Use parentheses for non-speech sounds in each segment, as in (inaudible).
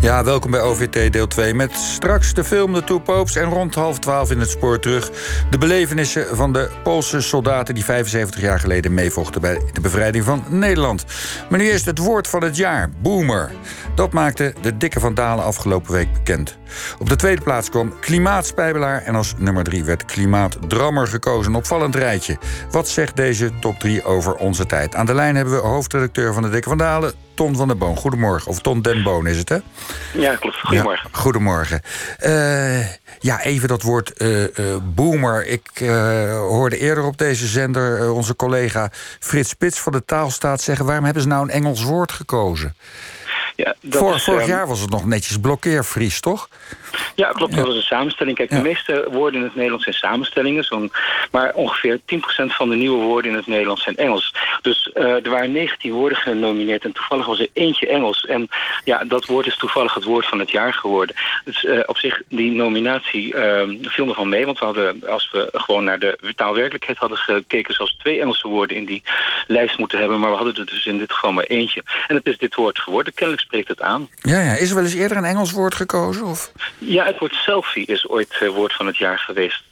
Ja, welkom bij OVT deel 2 met straks de film De Two Popes... en rond half twaalf in het spoor terug... de belevenissen van de Poolse soldaten... die 75 jaar geleden meevochten bij de bevrijding van Nederland. Maar nu eerst het woord van het jaar, boomer. Dat maakte de dikke Van Dalen afgelopen week bekend. Op de tweede plaats kwam klimaatspijbelaar... en als nummer drie werd klimaatdrammer gekozen. Een opvallend rijtje. Wat zegt deze top 3 over onze tijd? Aan de lijn hebben we hoofdredacteur van de dikke Van Dalen... Ton van der Boon. Goedemorgen. Of Ton den Boon is het, hè? Ja, klopt. Goedemorgen. Ja, goedemorgen. Uh, ja, even dat woord uh, uh, boomer. Ik hoorde eerder op deze zender onze collega Frits Spits van de Taalstaat zeggen... waarom hebben ze nou een Engels woord gekozen? Ja, is, vorig um... jaar was het nog netjes blokkeervries, toch? Ja, klopt. Dat was een samenstelling. Kijk, de meeste woorden in het Nederlands zijn samenstellingen. Maar ongeveer 10% van de nieuwe woorden in het Nederlands zijn Engels. Dus uh, er waren 19 woorden genomineerd en toevallig was er eentje Engels. En ja, dat woord is toevallig het woord van het jaar geworden. Dus uh, op zich, die nominatie uh, viel wel mee. Want we hadden, als we gewoon naar de taalwerkelijkheid hadden gekeken... zelfs twee Engelse woorden in die lijst moeten hebben. Maar we hadden er dus in dit geval maar eentje. En het is dit woord geworden. Kennelijk spreekt het aan. Ja, ja. Is er wel eens eerder een Engels woord gekozen? Of? Ja, het woord selfie is ooit uh, woord van het jaar geweest.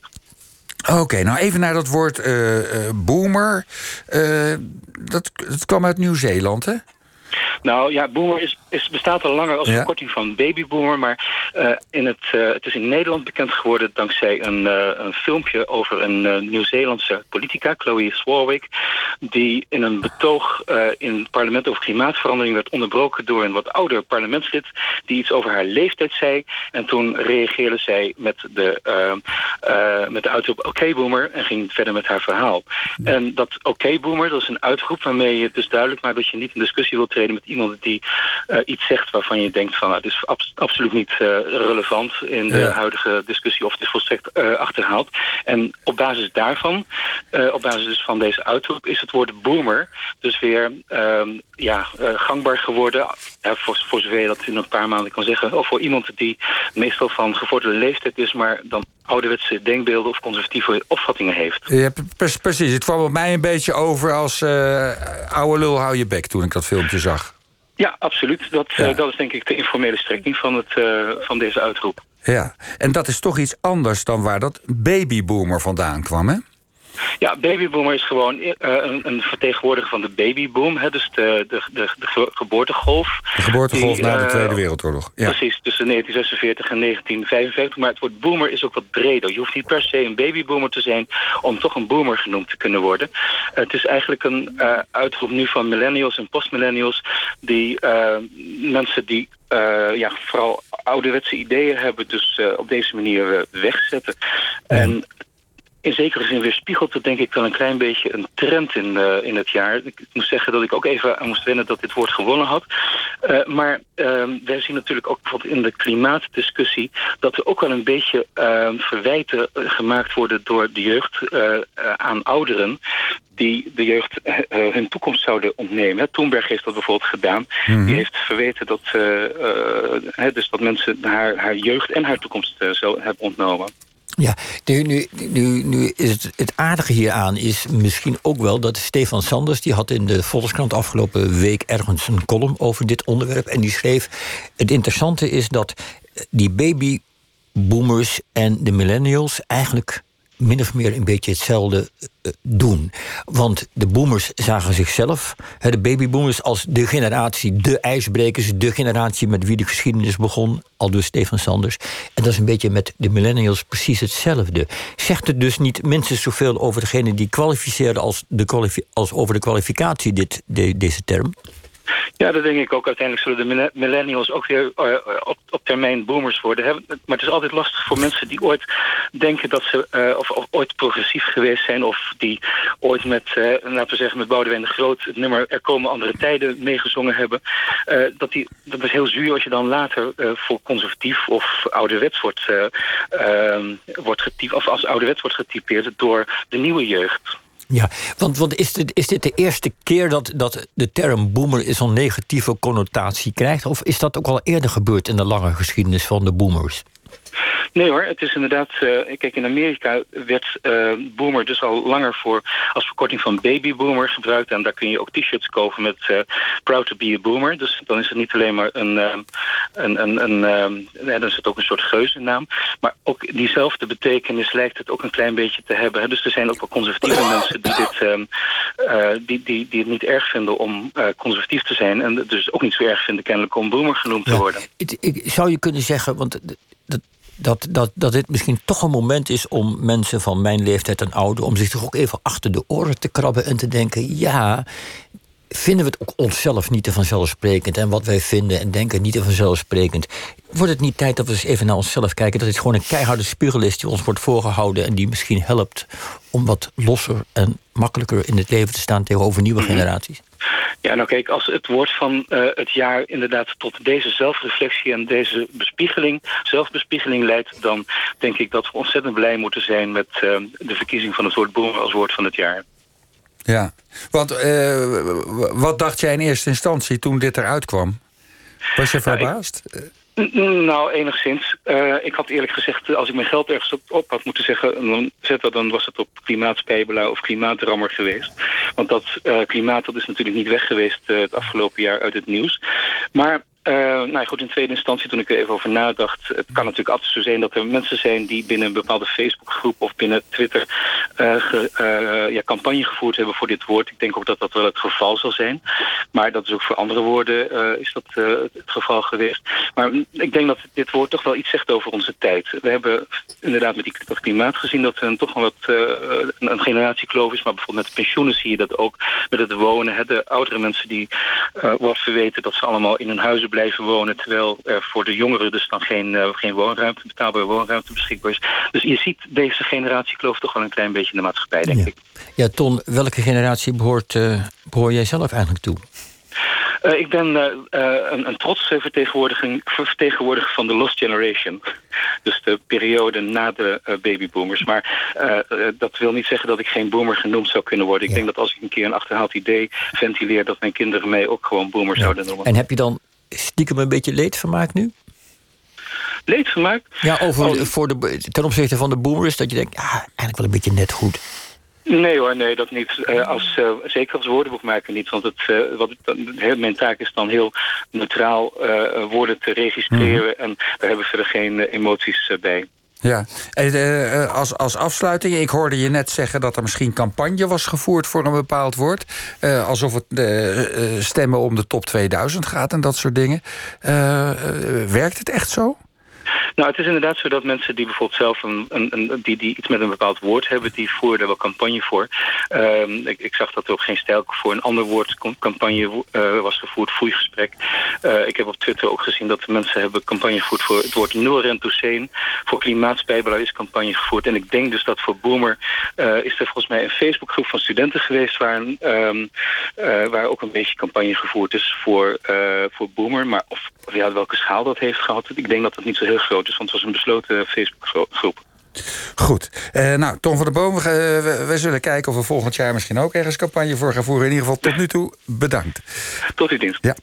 Oké, nou even naar dat woord uh, uh, boomer. dat, dat kwam uit Nieuw-Zeeland, hè? Nou ja, boomer is, is, bestaat al langer als verkorting ja. van babyboomer. Maar uh, in het, uh, het is in Nederland bekend geworden dankzij een, uh, een filmpje over een Nieuw-Zeelandse politica, Chloe Swarwick. Die in een betoog in het parlement over klimaatverandering werd onderbroken door een wat ouder parlementslid. Die iets over haar leeftijd zei. En toen reageerde zij met de, met de uitroep oké okay, boomer en ging verder met haar verhaal. En dat oké okay, boomer, dat is een uitroep waarmee je dus duidelijk maakt dat je niet in discussie wilt treden met iemand die uh, iets zegt waarvan je denkt van nou, het is abs absoluut niet uh, relevant in de ja. huidige discussie of het is volstrekt uh, achterhaald. En op basis daarvan, op basis dus van deze uitroep, is het woord boomer dus weer um, ja, gangbaar geworden. voor, voor zover je dat in een paar maanden kan zeggen. Of voor iemand die meestal van gevorderde leeftijd is, maar dan ouderwetse denkbeelden of conservatieve opvattingen heeft. Ja, precies. Het kwam op mij een beetje over als oude lul hou je bek toen ik dat filmpje zag. Ja, absoluut. Dat, ja. Uh, dat is denk ik de informele strekking van, het, uh, van deze uitroep. Ja, en dat is toch iets anders dan waar dat babyboomer vandaan kwam, hè? Ja, babyboomer is gewoon uh, een, een, vertegenwoordiger van de babyboom. Hè, dus de, de, de, de geboortegolf. De geboortegolf die, na de Tweede Wereldoorlog. Ja. Precies, tussen 1946 en 1955. Maar het woord boomer is ook wat breder. Je hoeft niet per se een babyboomer te zijn... om toch een boomer genoemd te kunnen worden. Het is eigenlijk een uh, uitroep nu van millennials en postmillennials... die mensen die uh, ja, vooral ouderwetse ideeën hebben... dus uh, op deze manier uh, wegzetten. En in zekere zin weerspiegelt het denk ik wel een klein beetje een trend in, uh, in het jaar. Ik moet zeggen dat ik ook even aan moest wennen dat dit woord gewonnen had. Uh, maar uh, wij zien natuurlijk ook bijvoorbeeld in de klimaatdiscussie... dat er ook wel een beetje verwijten gemaakt worden door de jeugd aan ouderen die de jeugd uh, hun toekomst zouden ontnemen. Thunberg heeft dat bijvoorbeeld gedaan. Mm -hmm. Die heeft verweten dat, uh, uh, dus dat mensen haar, haar jeugd en haar toekomst zo hebben ontnomen. Ja, nu, nu, nu, is het, het aardige hieraan is misschien ook wel dat Stefan Sanders... die had in de Volkskrant afgelopen week ergens een column over dit onderwerp... en die schreef, het interessante is dat die babyboomers en de millennials... eigenlijk min of meer een beetje hetzelfde uh, doen. Want de boomers zagen zichzelf, de babyboomers, als de generatie, de ijsbrekers, de generatie met wie de geschiedenis begon, al dus Stefan Sanders. En dat is een beetje met de millennials precies hetzelfde. Zegt het dus niet minstens zoveel over degene die kwalificeerden als, de als over de kwalificatie, dit, de, deze term? Ja, dat denk ik ook. Uiteindelijk zullen de millennials ook weer uh, op, op termijn boomers worden. Maar het is altijd lastig voor mensen die ooit denken dat ze... Uh, of, of, ooit progressief geweest zijn... of die ooit met, uh, laten we zeggen, met Boudewijn de Groot... het nummer Er komen andere tijden meegezongen hebben. dat, die, dat is heel zuur als je dan later voor conservatief of ouderwets wordt, ehm, wordt getypeerd... of als ouderwets wordt getypeerd door de nieuwe jeugd. Ja, want, want is, dit, is dit de eerste keer dat, dat de term boomer zo'n negatieve connotatie krijgt? Of is dat ook al eerder gebeurd in de lange geschiedenis van de boomers? Nee hoor, het is inderdaad... Uh, kijk, in Amerika werd uh, boomer dus al langer voor als verkorting van babyboomer gebruikt. En daar kun je ook t-shirts kopen met uh, proud to be a boomer. Dus dan is het niet alleen maar een... een, een, een dan is het ook een soort geuzennaam. Maar ook diezelfde betekenis lijkt het ook een klein beetje te hebben. Hè? Dus er zijn ook wel conservatieve (coughs) mensen die, dit, die, die, die het niet erg vinden om conservatief te zijn. En dus ook niet zo erg vinden kennelijk om boomer genoemd te worden. Ik, ik, zou je kunnen zeggen, want dat, dat, dat, dat dit misschien toch een moment is om mensen van mijn leeftijd en ouder... om zich toch ook even achter de oren te krabben en te denken... ja, vinden we het ook onszelf niet te vanzelfsprekend... en wat wij vinden en denken niet te vanzelfsprekend... wordt het niet tijd dat we eens even naar onszelf kijken... dat dit gewoon een keiharde spiegel is die ons wordt voorgehouden... en die misschien helpt om wat losser en makkelijker in het leven te staan... tegenover nieuwe mhm. generaties? Ja, nou kijk, als het woord van uh, het jaar inderdaad tot deze zelfreflectie en deze bespiegeling, zelfbespiegeling leidt, dan denk ik dat we ontzettend blij moeten zijn met uh, de verkiezing van het woord boom als woord van het jaar. Ja, want uh, wat dacht jij in eerste instantie toen dit eruit kwam? Was je nou, verbaasd? Nou, nou, enigszins. Uh, ik had eerlijk gezegd, als ik mijn geld ergens op, op had moeten zeggen, dan, zetten, dan was het op klimaatspijbelaar of klimaatrammer geweest. Want dat uh, klimaat dat is natuurlijk niet weg geweest uh, het afgelopen jaar uit het nieuws. Maar uh, nou goed, in tweede instantie, toen ik er even over nadacht... het kan natuurlijk altijd zo zijn dat er mensen zijn... die binnen een bepaalde Facebookgroep of binnen Twitter... Ge, uh, ja, campagne gevoerd hebben voor dit woord. Ik denk ook dat dat wel het geval zal zijn. Maar dat is ook voor andere woorden is dat, het geval geweest. Maar ik denk dat dit woord toch wel iets zegt over onze tijd. We hebben inderdaad met die klimaat gezien... dat er toch wel wat een, een generatiekloof is. Maar bijvoorbeeld met pensioenen zie je dat ook. Met het wonen. Hè, de oudere mensen die wat verweten dat ze allemaal in hun huizen blijven wonen... terwijl er voor de jongeren dus dan geen, uh, geen woonruimte, betaalbare woonruimte beschikbaar is. Dus je ziet deze generatiekloof toch wel een klein beetje in de maatschappij, denk ja. ik. Ja, Ton, welke generatie behoort, uh, behoor jij zelf eigenlijk toe? Uh, ik ben uh, een, een trotse vertegenwoordiger van de Lost Generation. Dus de periode na de babyboomers. Maar dat wil niet zeggen dat ik geen boomer genoemd zou kunnen worden. Ik denk dat als ik een keer een achterhaald idee ventileer... dat mijn kinderen mij ook gewoon boomer zouden noemen. En heb je dan stiekem een beetje leedvermaak nu? Leedvermaak? Ja, over, oh. voor de, ten opzichte van de boomers, dat je denkt, ja, eigenlijk wel een beetje net goed. Nee hoor, nee, dat niet. Uh, als, uh, zeker als woordenboekmaker niet. Want het, uh, wat, mijn taak is dan heel neutraal woorden te registreren. Mm. En daar hebben we verder geen emoties bij. Ja, als, als afsluiting, ik hoorde je net zeggen dat er misschien campagne was gevoerd voor een bepaald woord. alsof het stemmen om de top 2000 gaat en dat soort dingen. werkt het echt zo? Nou, het is inderdaad zo dat mensen die bijvoorbeeld zelf een, een, een die, die iets met een bepaald woord hebben, die voeren daar wel campagne voor. Um, ik, ik, zag dat er ook geen stijl voor een ander woord campagne uh, was gevoerd, foeigesprek. Uh, ik heb op Twitter ook gezien dat mensen hebben campagne gevoerd voor het woord Noorrentoussaint. Voor klimaatspijbelaar is campagne gevoerd. En ik denk dus dat voor Boomer uh, is er volgens mij een Facebookgroep van studenten geweest waar, um, waar ook een beetje campagne gevoerd is voor, voor Boomer. Maar of ja, welke schaal dat heeft gehad, ik denk dat dat niet zo heel groot is, want het was een besloten Facebookgroep. Goed. Uh, nou, Tom van der Boom, we, we, zullen kijken of we volgend jaar misschien ook ergens campagne voor gaan voeren. In ieder geval tot nu toe bedankt. Tot uw dienst. Ja.